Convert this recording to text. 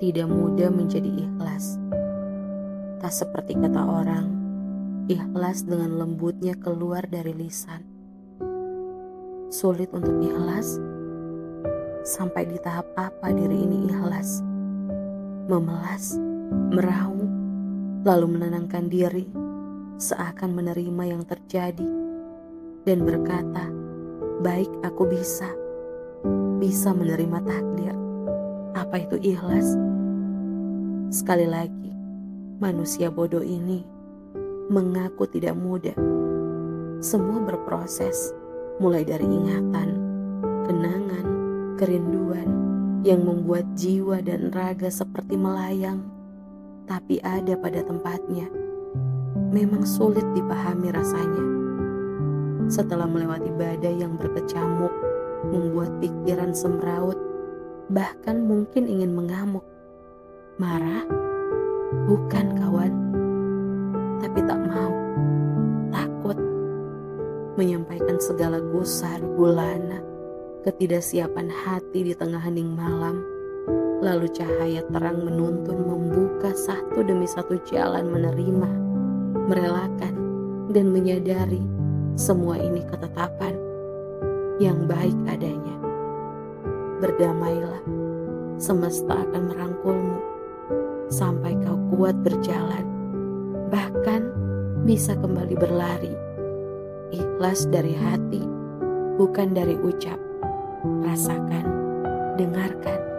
Tidak mudah menjadi ikhlas. Tak seperti kata orang, ikhlas dengan lembutnya keluar dari lisan. Sulit untuk ikhlas, sampai di tahap apa diri ini ikhlas. Memelas, meraung, lalu menenangkan diri, seakan menerima yang terjadi, dan berkata, baik aku bisa, bisa menerima takdir. Apa itu ikhlas? Sekali lagi, manusia bodoh ini mengaku tidak mudah. Semua berproses, mulai dari ingatan, kenangan, kerinduan yang membuat jiwa dan raga seperti melayang, tapi ada pada tempatnya. Memang sulit dipahami rasanya. Setelah melewati badai yang berkecamuk, membuat pikiran semraut, bahkan mungkin ingin mengamuk. Marah? Bukan kawan, tapi tak mau, takut menyampaikan segala gusar, gulana, ketidaksiapan hati di tengah hening malam. Lalu cahaya terang menuntun membuka satu demi satu jalan menerima, merelakan, dan menyadari semua ini ketetapan yang baik adanya. Berdamailah, semesta akan merangkulmu sampai kau kuat berjalan, bahkan bisa kembali berlari. Ikhlas dari hati, bukan dari ucap. Rasakan, dengarkan.